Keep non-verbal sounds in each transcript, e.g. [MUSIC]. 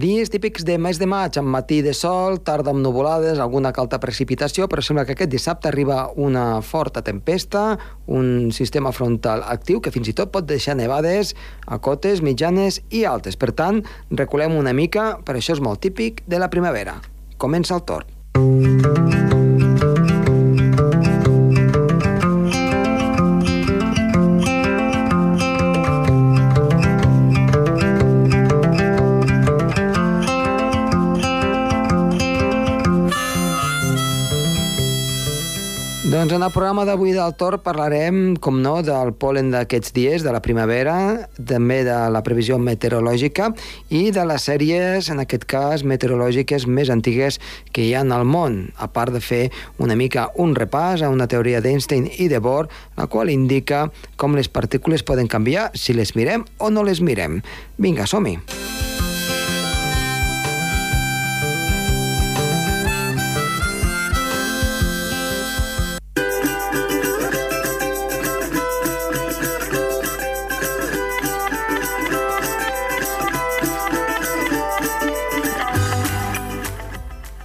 Dies típics de mes de maig, amb matí de sol, tarda amb nuvolades, alguna calta precipitació, però sembla que aquest dissabte arriba una forta tempesta, un sistema frontal actiu que fins i tot pot deixar nevades a cotes mitjanes i altes. Per tant, reculem una mica, per això és molt típic de la primavera. Comença el torn. Doncs en el programa d'avui del Tor parlarem, com no, del polen d'aquests dies, de la primavera, també de la previsió meteorològica i de les sèries, en aquest cas, meteorològiques més antigues que hi ha en el món, a part de fer una mica un repàs a una teoria d'Einstein i de Bohr, la qual indica com les partícules poden canviar si les mirem o no les mirem. Vinga, som-hi!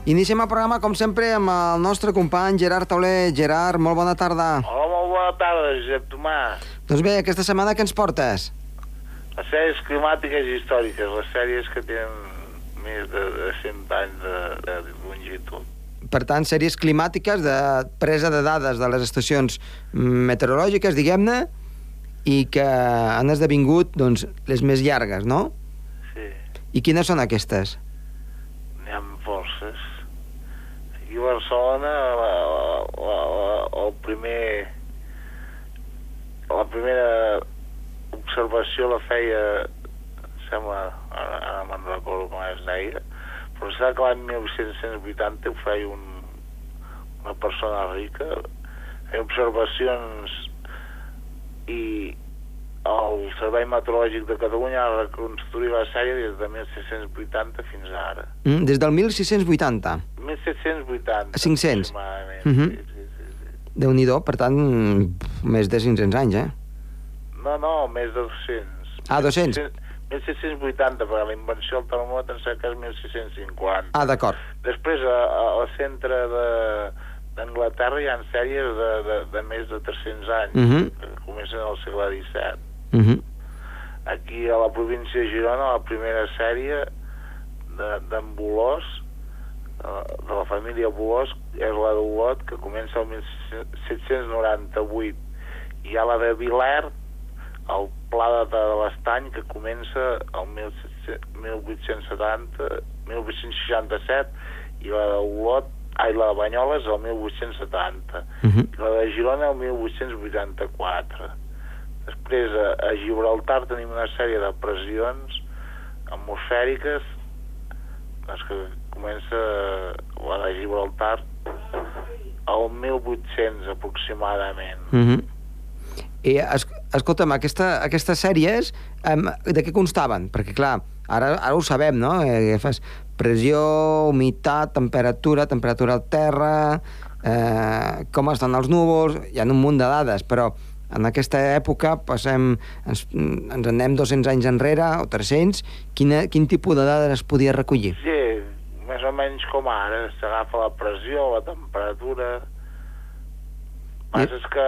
Iniciem el programa, com sempre, amb el nostre company Gerard Tauler. Gerard, molt bona tarda. Hola, molt bona tarda, Josep Tomàs. Doncs bé, aquesta setmana què ens portes? Les sèries climàtiques i històriques, les sèries que tenen més de, de 100 anys de, de longitud. Per tant, sèries climàtiques de presa de dades de les estacions meteorològiques, diguem-ne, i que han esdevingut doncs, les més llargues, no? Sí, I quines són aquestes? n'hi ha forces. Aquí a Barcelona, la, la, la, la, el primer... La primera observació la feia, em sembla, ara, ara me'n recordo com es deia, però sembla que l'any 1880 ho feia un, una persona rica, feia observacions i el Servei Meteorològic de Catalunya ha reconstruït la sèrie des de 1680 fins ara. Mm, des del 1680. 1780. 500. aproximadament, Mhm. sí, sí, sí, sí. déu nhi per tant, més de 500 anys, eh? No, no, més de 200. Ah, 200. 1780, perquè la invenció del termòmetre sembla que és 1650. Ah, d'acord. Després, a, a, al centre de d'Anglaterra hi ha sèries de, de, de més de 300 anys, Mhm. que comencen al segle XVII. Uh -huh. Aquí a la província de Girona, la primera sèrie de- d'en Bolós, de, de la família Bolós, és la d'Olot, que comença el 1798. I hi ha la de Viler, el Pla de, de l'Estany, que comença el 1700 1870, 1867, i la d'Olot, ai, la de Banyoles, el 1870. Uh -huh. I la de Girona, el 1884. Després, a, a Gibraltar tenim una sèrie de pressions atmosfèriques doncs que comença la de Gibraltar el 1800 aproximadament. Uh -huh. I, es, escolta'm, aquesta, aquestes sèries, um, de què constaven? Perquè, clar, ara, ara ho sabem, no? Eh, fas pressió, humitat, temperatura, temperatura al terra, eh, com estan els núvols, hi ha un munt de dades, però en aquesta època passem, ens, ens anem 200 anys enrere, o 300, quina, quin tipus de dades es podia recollir? Sí, més o menys com ara, s'agafa la pressió, la temperatura... El passa és que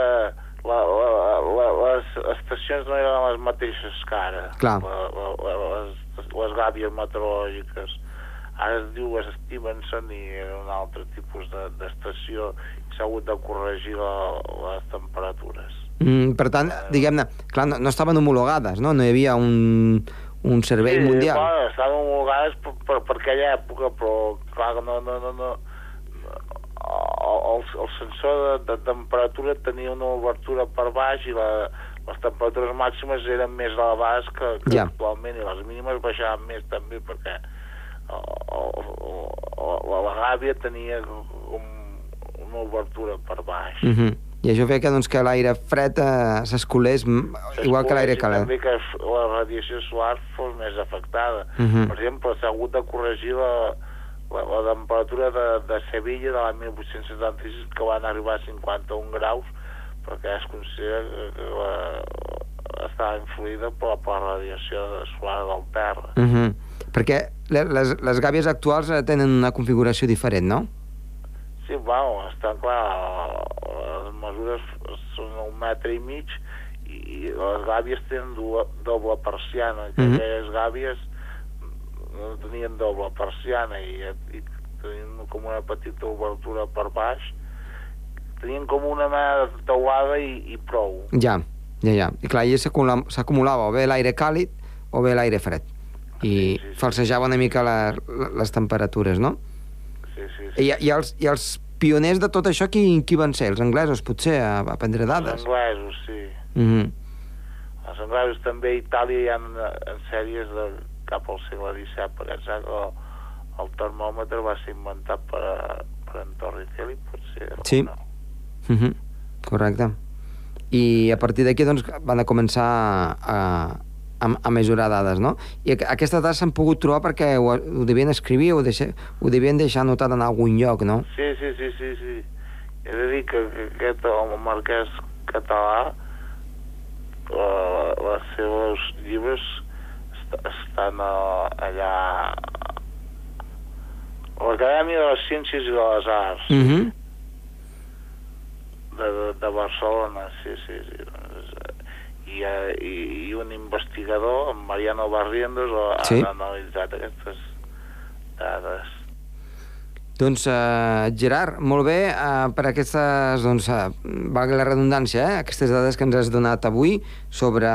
la, la, la, les estacions no eren les mateixes que ara. Clar. La, la, la, les, les gàbies meteorològiques. Ara es diu Stevenson i era un altre tipus de- d'estació i s'ha hagut de corregir la, les temperatures. Mm, per tant, diguem-ne, clar, no, no estaven homologades, no? No hi havia un, un servei mundial. Bueno, estaven homologades per, per, per aquella època, però clar, no, no, no, no, el, el sensor de, de temperatura tenia una obertura per baix i la, les temperatures màximes eren més elevades que, que Ja. actualment i les mínimes baixaven més també perquè el, el, el, la, la gàbia tenia com una obertura per baix. Uh -huh. I això feia que, doncs, que l'aire fred eh, s'escolés igual que l'aire calent. també que la radiació solar fos més afectada. Mhm. Per exemple, s'ha hagut de corregir la, la, la temperatura de, de Sevilla de l'any 1876, que van arribar a 51 graus, perquè es considera que, la, estava influïda per, la- per la radiació solar del terra. Uh -huh. Perquè le- les, les gàbies actuals eh, tenen una configuració diferent, no? Sí, bueno, està clar, mesures són un metre i mig i les gàbies tenen doble, persiana, que Mhm. aquelles gàbies no tenien doble persiana i, i tenien com una petita obertura per baix, tenien com una mena de teuada i, i prou. Ja, ja, ja. I clar, allà s'acumula- s'acumulava o bé l'aire càlid o bé l'aire fred. I Sí, sí, sí. falsejava una mica la, la, les temperatures, no? Sí, sí, sí. I, i, els, I els pioners de tot això, qui, qui van ser? Els anglesos, potser, a, a prendre Els dades? anglesos, sí. Mm -hmm. Els anglesos també a Itàlia hi ha en, en sèries de, cap al segle XVII, saps que el, el termòmetre va ser inventat per, per en Torricelli, potser. Sí. No? Mm -hmm. Correcte. I a partir d'aquí doncs, van a començar a, a, a mesurar dades, no? I aqu- aquestes dades s'han pogut trobar perquè ho, ho devien escriure, ho, deixe, ho devien deixar anotat en algun lloc, no? Sí, sí, sí, sí, sí. He de dir que, que aquest home marquès català, les seves llibres est estan a, allà a l'Acadèmia de les Ciències i de les Arts Mm -hmm. de, de, de Barcelona, sí, sí, sí. Eh, I, eh, i, i un investigador, en Mariano Barrientos, ha, Sí. analitzat aquestes dades. Doncs, uh, Gerard, molt bé uh, per aquestes, doncs, uh, valgui la redundància, eh, aquestes dades que ens has donat avui sobre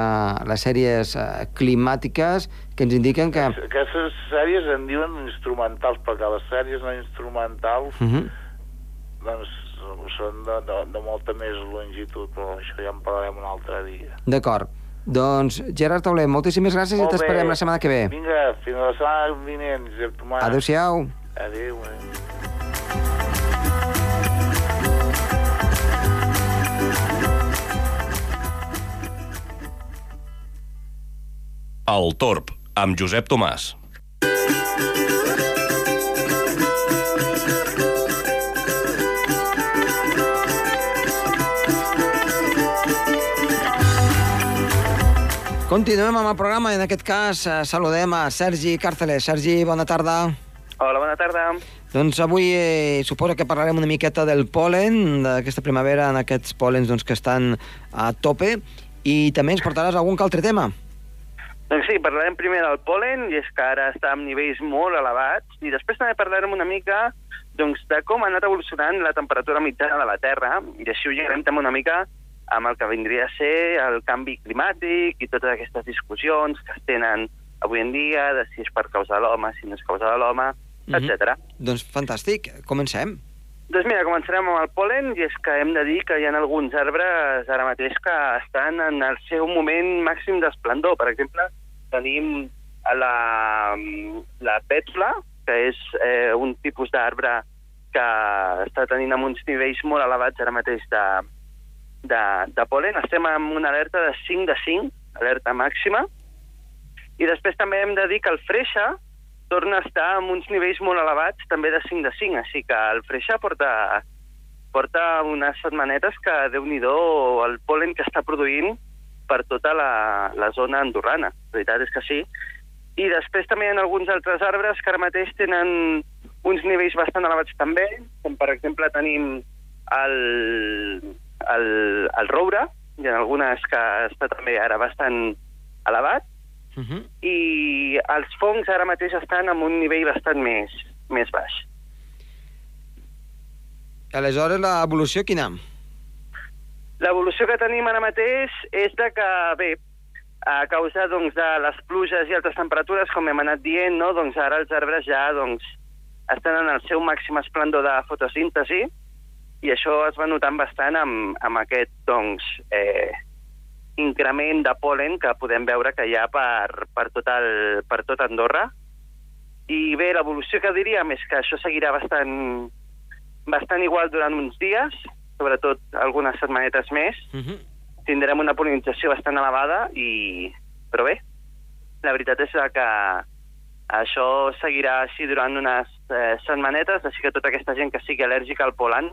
les sèries uh, climàtiques que ens indiquen que... Aquestes sèries en diuen instrumentals, perquè les sèries no instrumentals Uh -huh. doncs, són de, de, de molta més longitud, però això ja en parlarem un altre dia. D'acord. Doncs, Gerard Tauler, moltíssimes gràcies Molt i t'esperem la setmana que ve. Vinga, fins la setmana vinent, Josep Tomàs. Adéu-siau. Adéu. El Torb, amb Josep Tomàs. Continuem amb el programa i en aquest cas eh, saludem a Sergi Càrceles. Sergi, bona tarda. Hola, bona tarda. Doncs avui eh, suposo que parlarem una miqueta del pol·len, d'aquesta primavera, en aquests pòlens doncs, que estan a tope, i també ens portaràs algun altre tema. Doncs sí, parlarem primer del pol·len, i és que ara està amb nivells molt elevats, i després també parlarem una mica doncs, de com ha anat evolucionant la temperatura mitjana de la Terra, i així ho lligarem també una mica amb el que vindria a ser el canvi climàtic i totes aquestes discussions que es tenen avui en dia, de si és per causa de l'home, si no és causa de l'home, Mhm. etc. Doncs fantàstic, comencem. Doncs mira, començarem amb el pol·len, i és que hem de dir que hi ha alguns arbres ara mateix que estan en el seu moment màxim d'esplendor. Per exemple, tenim a la, la pètula, que és eh, un tipus d'arbre que està tenint amb uns nivells molt elevats ara mateix de, de, de pol·len. Estem amb una alerta de 5 de 5, alerta màxima, i després també hem de dir que el freixa torna a estar amb uns nivells molt elevats, també de 5 de 5, així que el freixa porta, porta unes setmanetes que, déu nhi el polen que està produint per tota la, la zona andorrana. La veritat és que sí. I després també hi ha alguns altres arbres que ara mateix tenen uns nivells bastant elevats també, com per exemple tenim el, el, el roure, hi ha algunes que està també ara bastant elevat, Uh -huh. i els fongs ara mateix estan en un nivell bastant més, més baix. Aleshores, l'evolució quina? L'evolució que tenim ara mateix és de que, bé, a causa doncs, de les pluges i altres temperatures, com hem anat dient, no? doncs ara els arbres ja doncs, estan en el seu màxim esplendor de fotosíntesi i això es va notant bastant amb, amb aquest doncs, eh, increment de polen que podem veure que hi ha per, per, tot, el, per tot Andorra. I bé, l'evolució que diríem és que això seguirà bastant, bastant igual durant uns dies, sobretot algunes setmanetes més. Uh -huh. Tindrem una polinització bastant elevada, i... però bé, la veritat és que això seguirà així durant unes eh, setmanetes, així que tota aquesta gent que sigui al·lèrgica al polen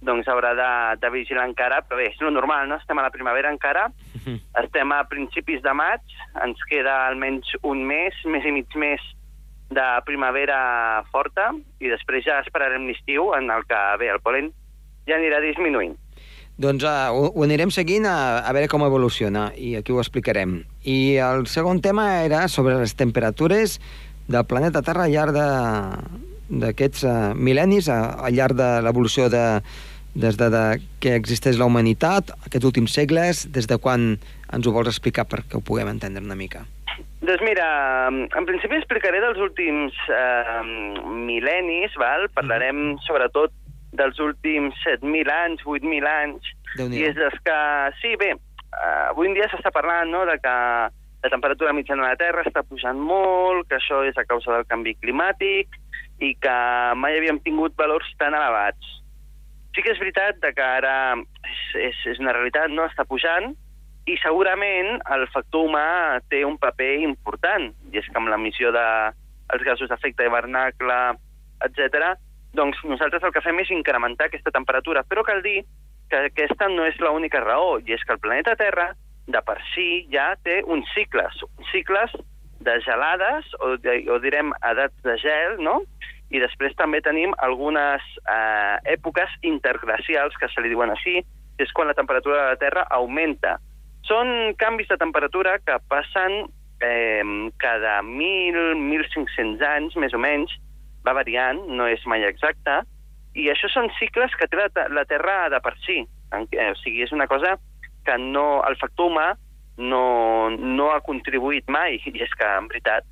doncs haurà de, de vigilar encara, però bé, és lo normal, no? Estem a la primavera encara, Uh -huh. estem a principis de maig, ens queda almenys un mes, mes i mig mes de primavera forta i després ja esperarem l'estiu en el que, bé, el polen ja anirà disminuint. Doncs uh, ho, ho anirem seguint a, a veure com evoluciona i aquí ho explicarem. I el segon tema era sobre les temperatures del planeta Terra al llarg de- d'aquests uh, mil·lennis, uh, al llarg de l'evolució de, des de, de que existeix la humanitat, aquests últims segles, des de quan ens ho vols explicar perquè ho puguem entendre una mica. Doncs mira, en principi explicaré dels últims eh, mil·lennis, val? parlarem sobretot dels últims 7.000 anys, 8.000 anys, i és des que, sí, bé, eh, avui en dia s'està parlant no, de que la temperatura mitjana de la Terra està pujant molt, que això és a causa del canvi climàtic i que mai havíem tingut valors tan elevats. Sí que és veritat de que ara és, és, és una realitat, no? està pujant, i segurament el factor humà té un paper important, i és que amb l'emissió de els gasos d'efecte hivernacle, etc, doncs nosaltres el que fem és incrementar aquesta temperatura, però cal dir que aquesta no és l'única raó, i és que el planeta Terra, de per si, ja té uns cicles, uns cicles de gelades, o, de, o direm edats de gel, no? I després també tenim algunes eh, èpoques interglacials, que se li diuen així, que és quan la temperatura de la Terra augmenta. Són canvis de temperatura que passen eh, cada 1.000, 1.500 anys, més o menys, va variant, no és mai exacte, i això són cicles que té la, la Terra de per si. En, eh, o sigui, és una cosa que no, el factor humà no, no ha contribuït mai, [LAUGHS] i és que, en veritat,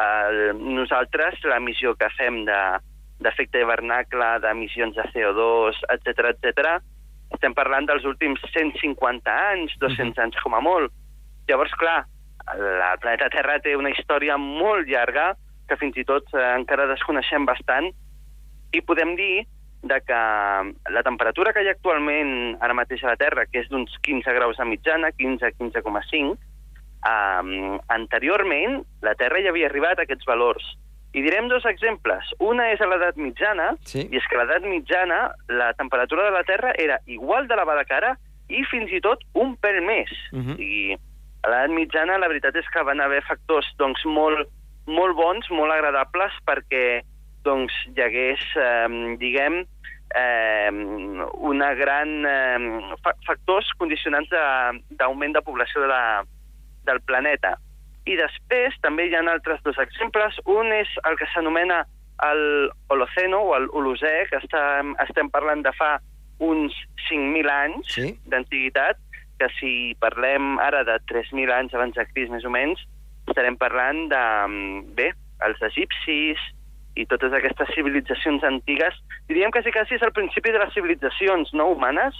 el, nosaltres, l'emissió que fem de d'efecte hivernacle, d'emissions de CO2, etc etc, estem parlant dels últims 150 anys, 200 anys com a molt. Llavors, clar, el planeta Terra té una història molt llarga que fins i tot eh, encara desconeixem bastant i podem dir de que la temperatura que hi ha actualment ara mateix a la Terra, que és d'uns 15 graus de mitjana, 15-15,5, um, anteriorment la Terra ja havia arribat a aquests valors. I direm dos exemples. Una és a l'edat mitjana, Sí. i és que a l'edat mitjana la temperatura de la Terra era igual d'elevada que ara i fins i tot un pèl més. Mhm. O sigui, a l'edat mitjana la veritat és que van haver factors doncs, molt, molt bons, molt agradables perquè doncs, hi hagués, eh, diguem, eh, una gran... Eh, fa factors condicionants de- d'augment de, de població de la, del planeta. I després també hi ha altres dos exemples. Un és el que s'anomena el Holoceno o el Holocè, que estem, estem parlant de fa uns 5.000 anys Sí. d'antiguitat, que si parlem ara de 3.000 anys abans de Crist, més o menys, estarem parlant de, mm, bé, els egipcis i totes aquestes civilitzacions antigues. Diríem que sí que sí és el principi de les civilitzacions no humanes,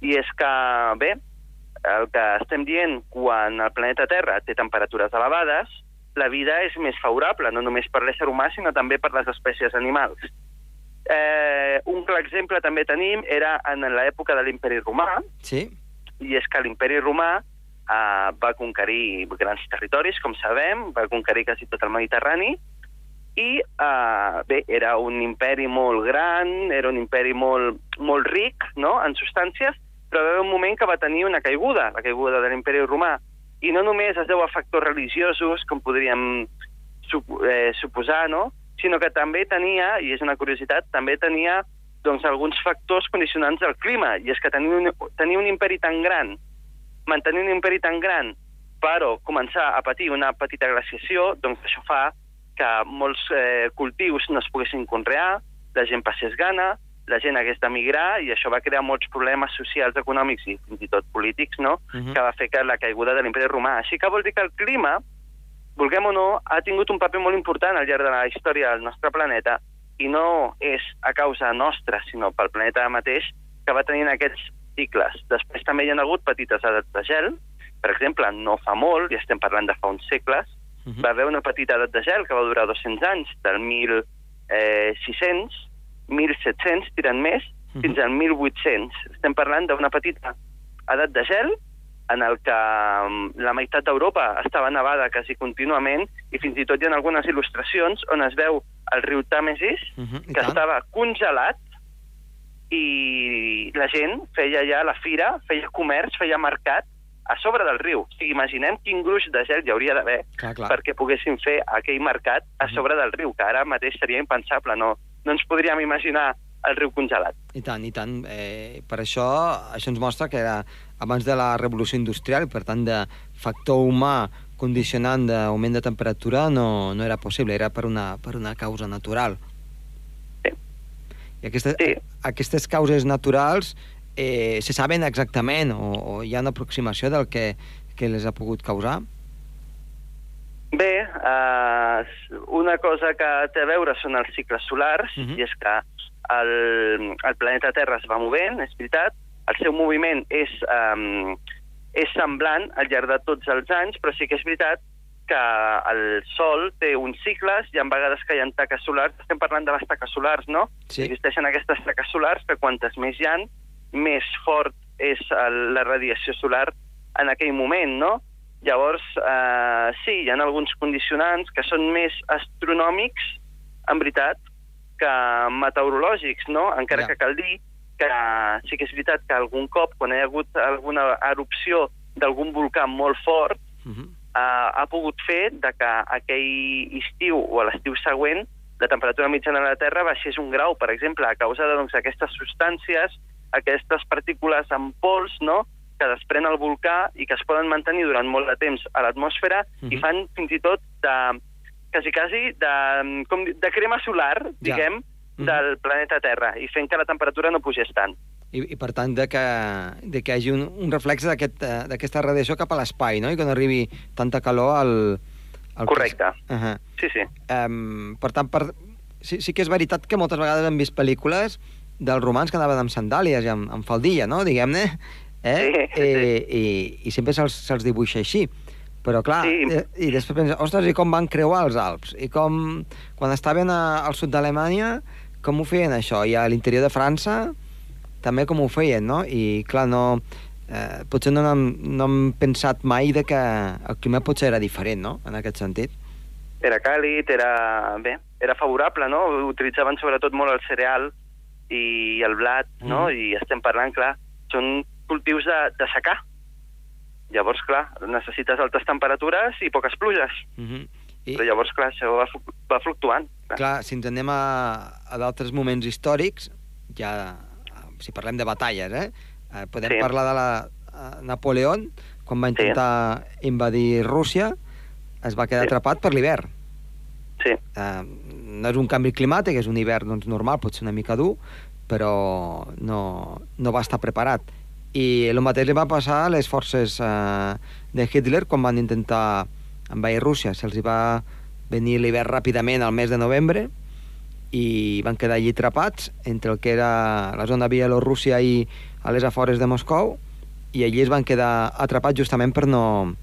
i és que, bé, el que estem dient, quan el planeta Terra té temperatures elevades, la vida és més favorable, no només per l'ésser humà, sinó també per les espècies animals. Eh, un clar exemple també tenim era en l'època de l'imperi romà, Sí? i és que l'imperi romà eh, va conquerir grans territoris, com sabem, va conquerir quasi tot el Mediterrani, i eh, bé, era un imperi molt gran, era un imperi molt, molt ric no? en substàncies, però va haver un moment que va tenir una caiguda, la caiguda de l'imperi romà, i no només es deu a factors religiosos, com podríem eh, suposar, no? sinó que també tenia, i és una curiositat, també tenia doncs, alguns factors condicionants del clima, i és que tenir un, tenir un imperi tan gran, mantenir un imperi tan gran, però començar a patir una petita glaciació, doncs això fa que molts eh, cultius no es poguessin conrear, la gent passés gana, la gent hagués d'emigrar, i això va crear molts problemes socials, econòmics i fins i tot polítics, no?, Mhm. que va fer que la caiguda de l'imperi romà. Així que vol dir que el clima, vulguem o no, ha tingut un paper molt important al llarg de la història del nostre planeta, i no és a causa nostra, sinó pel planeta mateix, que va tenint aquests cicles. Després també hi ha hagut petites edats de gel, per exemple, no fa molt, i estem parlant de fa uns segles, Mhm. va haver una petita edat de gel que va durar 200 anys, del 1600, 1700, tirant més, Mhm. fins al 1800. Estem parlant d'una petita edat de gel en el que mm, la meitat d'Europa estava nevada quasi contínuament i fins i tot hi ha algunes il·lustracions on es veu el riu Tàmesis Mhm, i que tant. estava congelat i la gent feia ja la fira, feia comerç, feia mercat a sobre del riu. O sigui, imaginem quin gruix de gel hi hauria d'haver perquè poguessin fer aquell mercat a sobre del riu, que ara mateix seria impensable, no, no ens podríem imaginar el riu congelat. I tant, i tant. Eh, per això, això ens mostra que era abans de la revolució industrial, per tant, de factor humà condicionant d'augment de temperatura no, no era possible, era per una, per una causa natural. Sí. I aquestes, Sí. aquestes causes naturals eh, se saben exactament o, o hi ha una aproximació del que, que les ha pogut causar? Bé, eh, una cosa que té a veure són els cicles solars, Mhm. i és que el, el planeta Terra es va movent, és veritat, el seu moviment és, um, és semblant al llarg de tots els anys, però sí que és veritat que el Sol té uns cicles, i en vegades que hi ha taques solars, estem parlant de les taques solars, no? Sí. Existeixen aquestes taques solars que quantes més hi han, més fort és el, la radiació solar en aquell moment, no? Llavors, eh, sí, hi ha alguns condicionants que són més astronòmics, en veritat, que meteorològics, no? Encara Ja. que cal dir que sí que és veritat que algun cop, quan hi ha hagut alguna erupció d'algun volcà molt fort, Uh -huh. eh, ha pogut fer de que aquell estiu o a l'estiu següent la temperatura mitjana de la Terra baixés un grau, per exemple, a causa de, doncs, d'aquestes substàncies, aquestes partícules en pols, no?, que desprèn el volcà i que es poden mantenir durant molt de temps a l'atmosfera Mhm. i fan fins i tot de, quasi, quasi de, com, de crema solar, Ja. diguem, Mhm. del planeta Terra, i fent que la temperatura no pugés tant. I, i per tant de que, de que hi hagi un, un reflex eh, d'aquesta radiació cap a l'espai, no? I que no arribi tanta calor al... al Correcte. Uh -huh. Sí, sí. um, per tant, per... Sí, sí que és veritat que moltes vegades hem vist pel·lícules dels romans que anaven amb sandàlies i amb, amb faldilla, no?, diguem-ne, eh? Sí, sí, I, i, i sempre se'ls se dibuixa així. Però, clar, Sí. i, i després pensa, ostres, i com van creuar els Alps? I com, quan estaven a, al sud d'Alemanya, com ho feien això? I a l'interior de França, també com ho feien, no? I, clar, no... Eh, potser no hem, no hem pensat mai de que el clima potser era diferent, no?, en aquest sentit. Era càlid, era, bé, era favorable, no? Utilitzaven sobretot molt el cereal i el blat, no? Mm. I estem parlant, clar, són cultius de, de secar. Llavors, clar, necessites altes temperatures i poques pluges. Uh -huh. I, Però llavors, clar, això va, va fluctuant. Clar. clar, si ens anem a, a d'altres moments històrics, ja, si parlem de batalles, eh? eh podem Sí. parlar de la eh, Napoleón, quan va intentar invadir Rússia, es va quedar Sí. atrapat per l'hivern. Sí, Eh, no és un canvi climàtic, és un hivern doncs, normal, pot ser una mica dur, però no, no va estar preparat. I el mateix li va passar a les forces eh, de Hitler quan van intentar envair Rússia. Se'ls va venir l'hivern ràpidament al mes de novembre i van quedar allí atrapats entre el que era la zona de Bielorússia i a les afores de Moscou i allí es van quedar atrapats justament per no,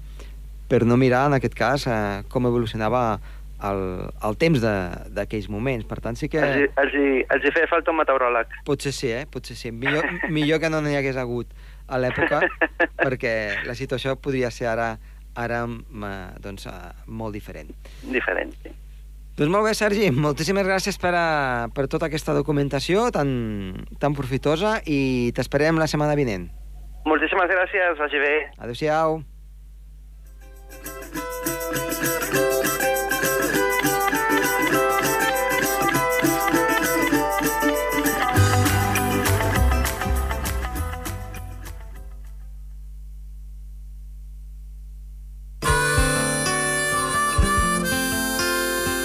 per no mirar, en aquest cas, eh, com evolucionava el, el temps de- d'aquells moments. Per tant, sí que... els, els, els hi feia falta un meteoròleg. Potser sí, eh? Potser sí. Millor, millor que no n'hi hagués hagut a l'època, [LAUGHS] perquè la situació podria ser ara ara mm, doncs, eh, molt diferent. Diferent, sí. Doncs molt bé, Sergi, moltíssimes gràcies per, a, per tota aquesta documentació tan, tan profitosa i t'esperem la setmana vinent. Moltíssimes gràcies, vagi bé. Adéu-siau.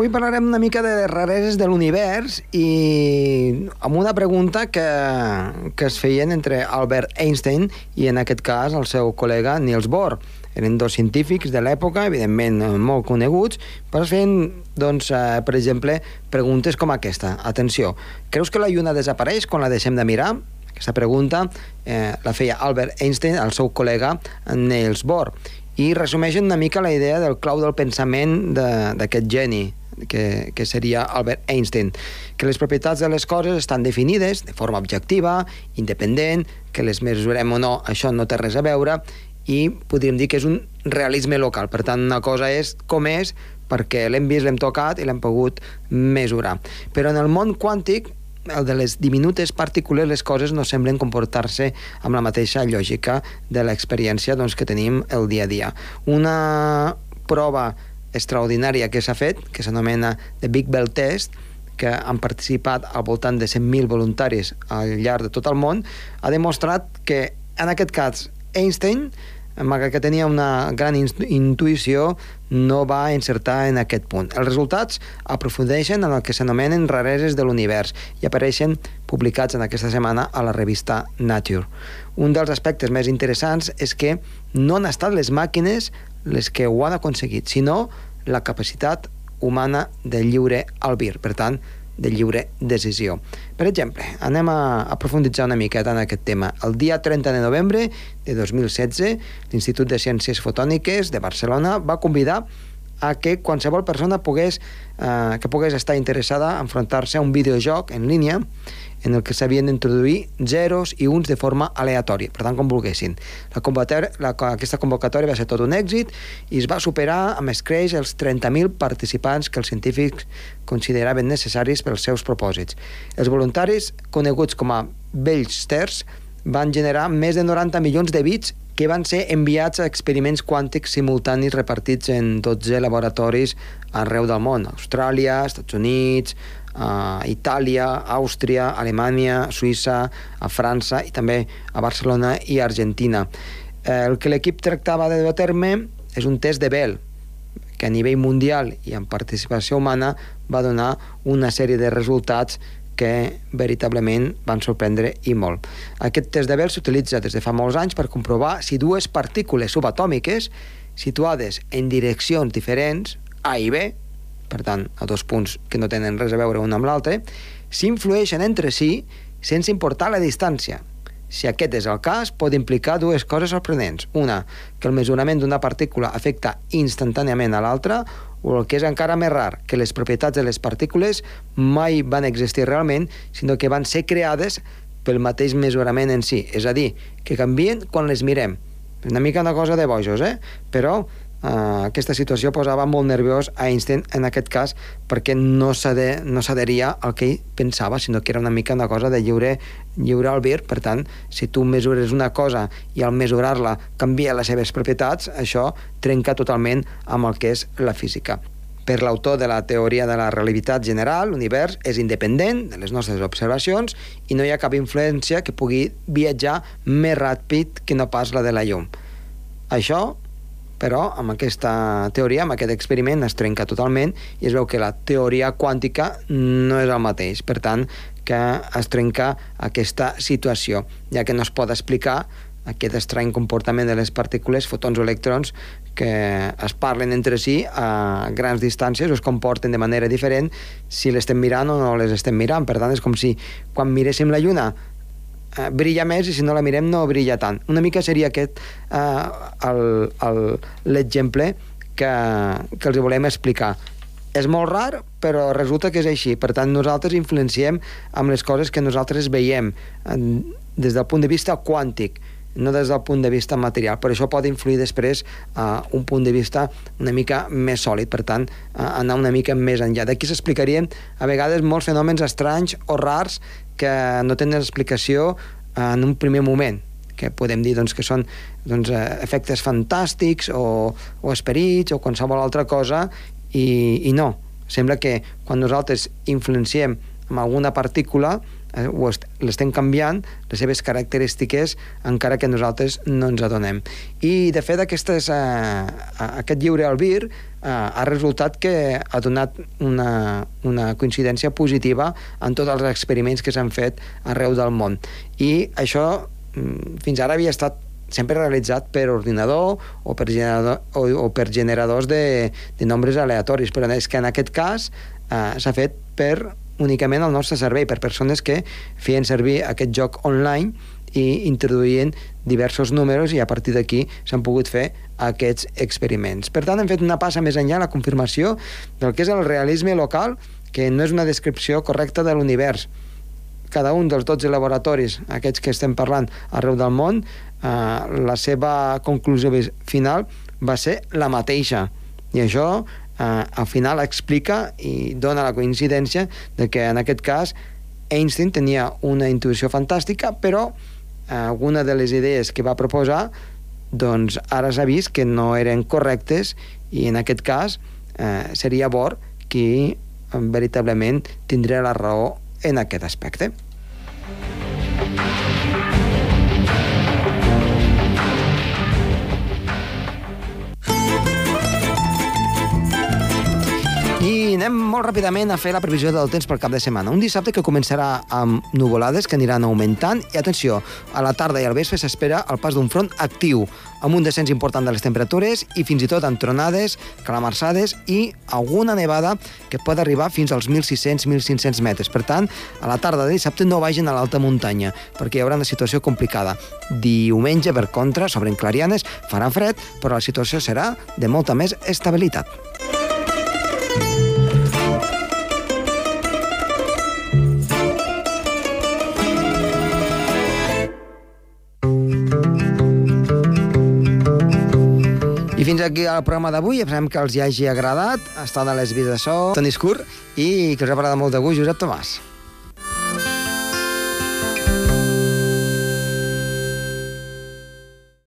Avui parlarem una mica de rareses de l'univers i amb una pregunta que, que es feien entre Albert Einstein i en aquest cas el seu col·lega Niels Bohr. Eren dos científics de l'època, evidentment eh, molt coneguts, però es feien, doncs, eh, per exemple, preguntes com aquesta. Atenció, creus que la lluna desapareix quan la deixem de mirar? Aquesta pregunta eh, la feia Albert Einstein al seu col·lega Niels Bohr. i resumeixen una mica la idea del clau del pensament de- d'aquest geni, que, que seria Albert Einstein, que les propietats de les coses estan definides de forma objectiva, independent, que les mesurem o no, això no té res a veure, i podríem dir que és un realisme local. Per tant, una cosa és com és, perquè l'hem vist, l'hem tocat i l'hem pogut mesurar. Però en el món quàntic, el de les diminutes partícules, les coses no semblen comportar-se amb la mateixa lògica de l'experiència doncs, que tenim el dia a dia. Una prova extraordinària que s'ha fet, que s'anomena The Big Bell Test, que han participat al voltant de 100.000 voluntaris al llarg de tot el món, ha demostrat que, en aquest cas, Einstein, malgrat que tenia una gran intu- intuïció, no va encertar en aquest punt. Els resultats aprofundeixen en el que s'anomenen rareses de l'univers i apareixen publicats en aquesta setmana a la revista Nature. Un dels aspectes més interessants és que no han estat les màquines les que ho han aconseguit, sinó la capacitat humana de lliure albir, per tant, de lliure decisió. Per exemple, anem a, a profunditzar una miqueta en aquest tema. El dia 30 de novembre de 2016, l'Institut de Ciències Fotòniques de Barcelona va convidar a que qualsevol persona pogués, eh, que pogués estar interessada a enfrontar-se a un videojoc en línia en el que s'havien d'introduir zeros i uns de forma aleatòria, per tant, com volguessin. La la, aquesta convocatòria va ser tot un èxit i es va superar amb escreix els 30.000 participants que els científics consideraven necessaris pels seus propòsits. Els voluntaris, coneguts com a Bellsters, van generar més de 90 milions de bits que van ser enviats a experiments quàntics simultanis repartits en 12 laboratoris arreu del món, Austràlia, Estats Units, a Itàlia, Àustria, Alemanya, Suïssa, a França i també a Barcelona i Argentina. Eh, El que l'equip tractava de dur a terme és un test de Bell, que a nivell mundial i amb participació humana va donar una sèrie de resultats que veritablement van sorprendre i molt. Aquest test de Bell s'utilitza des de fa molts anys per comprovar si dues partícules subatòmiques situades en direccions diferents, A i B, per tant, a dos punts que no tenen res a veure un amb l'altre, s'influeixen entre si sense importar la distància. Si aquest és el cas, pot implicar dues coses sorprenents. Una, que el mesurament d'una partícula afecta instantàniament a l'altra, o el que és encara més rar, que les propietats de les partícules mai van existir realment, sinó que van ser creades pel mateix mesurament en si. És a dir, que canvien quan les mirem. Una mica una cosa de bojos, eh? Però Uh, aquesta situació posava molt nerviós a Einstein en aquest cas perquè no s'ade- no s'adheria al que ell pensava, sinó que era una mica una cosa de lliure, lliure albir. Per tant, si tu mesures una cosa i al mesurar-la canvia les seves propietats, això trenca totalment amb el que és la física. Per l'autor de la teoria de la relativitat general, l'univers és independent de les nostres observacions i no hi ha cap influència que pugui viatjar més ràpid que no pas la de la llum. Això però amb aquesta teoria, amb aquest experiment, es trenca totalment i es veu que la teoria quàntica no és el mateix. Per tant, que es trenca aquesta situació, ja que no es pot explicar aquest estrany comportament de les partícules, fotons o electrons, que es parlen entre si a grans distàncies o es comporten de manera diferent si l'estem mirant o no les estem mirant. Per tant, és com si quan miréssim la Lluna eh, brilla més i si no la mirem no brilla tant. Una mica seria aquest eh, l'exemple que, que els volem explicar. És molt rar, però resulta que és així. Per tant, nosaltres influenciem amb les coses que nosaltres veiem eh, des del punt de vista quàntic no des del punt de vista material, però això pot influir després a un punt de vista una mica més sòlid, per tant, a anar una mica més enllà. D'aquí s'explicarien a vegades molts fenòmens estranys o rars que no tenen explicació en un primer moment que podem dir doncs, que són doncs, eh, efectes fantàstics o, o esperits o qualsevol altra cosa i, i no. Sembla que quan nosaltres influenciem amb alguna partícula eh, l'estem canviant les seves característiques encara que nosaltres no ens adonem. I de fet aquestes, eh, aquest lliure albir eh, ha resultat que ha donat una, una coincidència positiva en tots els experiments que s'han fet arreu del món. I això mm, fins ara havia estat sempre realitzat per ordinador o per, generador, o, o per generadors de, de nombres aleatoris, però és que en aquest cas eh, s'ha fet per únicament al nostre servei, per persones que feien servir aquest joc online i introduint diversos números i a partir d'aquí s'han pogut fer aquests experiments. Per tant, hem fet una passa més enllà la confirmació del que és el realisme local, que no és una descripció correcta de l'univers. Cada un dels 12 laboratoris, aquests que estem parlant arreu del món, eh, la seva conclusió final va ser la mateixa. I això eh, al final explica i dona la coincidència de que en aquest cas Einstein tenia una intuïció fantàstica, però alguna de les idees que va proposar doncs ara s'ha vist que no eren correctes i en aquest cas eh, seria Bohr qui veritablement tindria la raó en aquest aspecte. I anem molt ràpidament a fer la previsió del temps pel cap de setmana. Un dissabte que començarà amb nuvolades que aniran augmentant i, atenció, a la tarda i al vespre s'espera el pas d'un front actiu, amb un descens important de les temperatures i fins i tot amb tronades, calamarsades i alguna nevada que pot arribar fins als 1.600-1.500 metres. Per tant, a la tarda de dissabte no vagin a l'alta muntanya, perquè hi haurà una situació complicada. Diumenge, per contra, sobre Clarianes, farà fred, però la situació serà de molta més estabilitat. Fins aquí el programa d'avui. Esperem que els hi hagi agradat. Està de les vides de so, Toni Escur, i que us ha parlat molt de gust, Josep Tomàs.